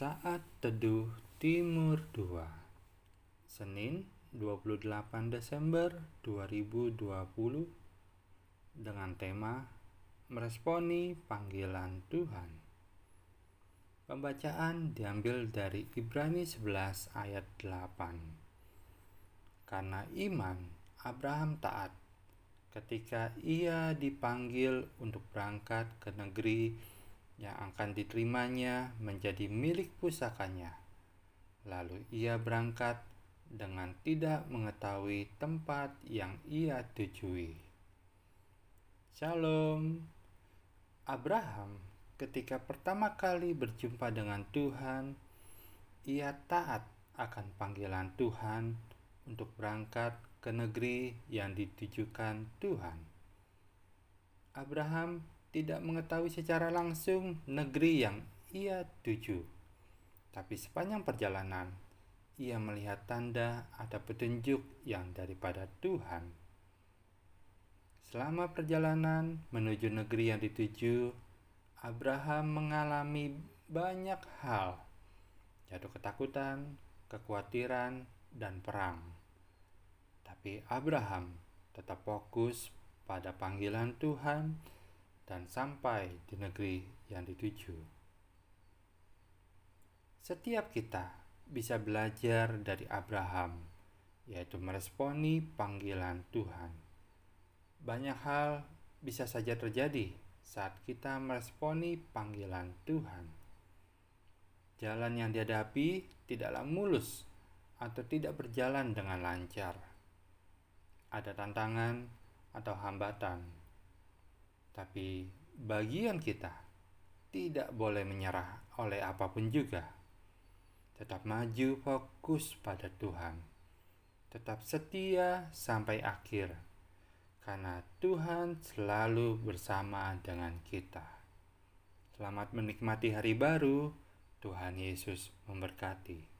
Saat Teduh Timur 2 Senin 28 Desember 2020 dengan tema Meresponi Panggilan Tuhan. Pembacaan diambil dari Ibrani 11 ayat 8 Karena iman Abraham taat ketika ia dipanggil untuk berangkat ke negeri yang akan diterimanya menjadi milik pusakanya. Lalu ia berangkat dengan tidak mengetahui tempat yang ia tujui. Shalom. Abraham ketika pertama kali berjumpa dengan Tuhan, ia taat akan panggilan Tuhan untuk berangkat ke negeri yang ditujukan Tuhan. Abraham tidak mengetahui secara langsung negeri yang ia tuju. Tapi sepanjang perjalanan, ia melihat tanda ada petunjuk yang daripada Tuhan. Selama perjalanan menuju negeri yang dituju, Abraham mengalami banyak hal, jatuh ketakutan, kekhawatiran, dan perang. Tapi Abraham tetap fokus pada panggilan Tuhan dan sampai di negeri yang dituju. Setiap kita bisa belajar dari Abraham, yaitu meresponi panggilan Tuhan. Banyak hal bisa saja terjadi saat kita meresponi panggilan Tuhan. Jalan yang dihadapi tidaklah mulus atau tidak berjalan dengan lancar. Ada tantangan atau hambatan tapi bagian kita tidak boleh menyerah oleh apa pun juga. Tetap maju fokus pada Tuhan. Tetap setia sampai akhir. Karena Tuhan selalu bersama dengan kita. Selamat menikmati hari baru. Tuhan Yesus memberkati.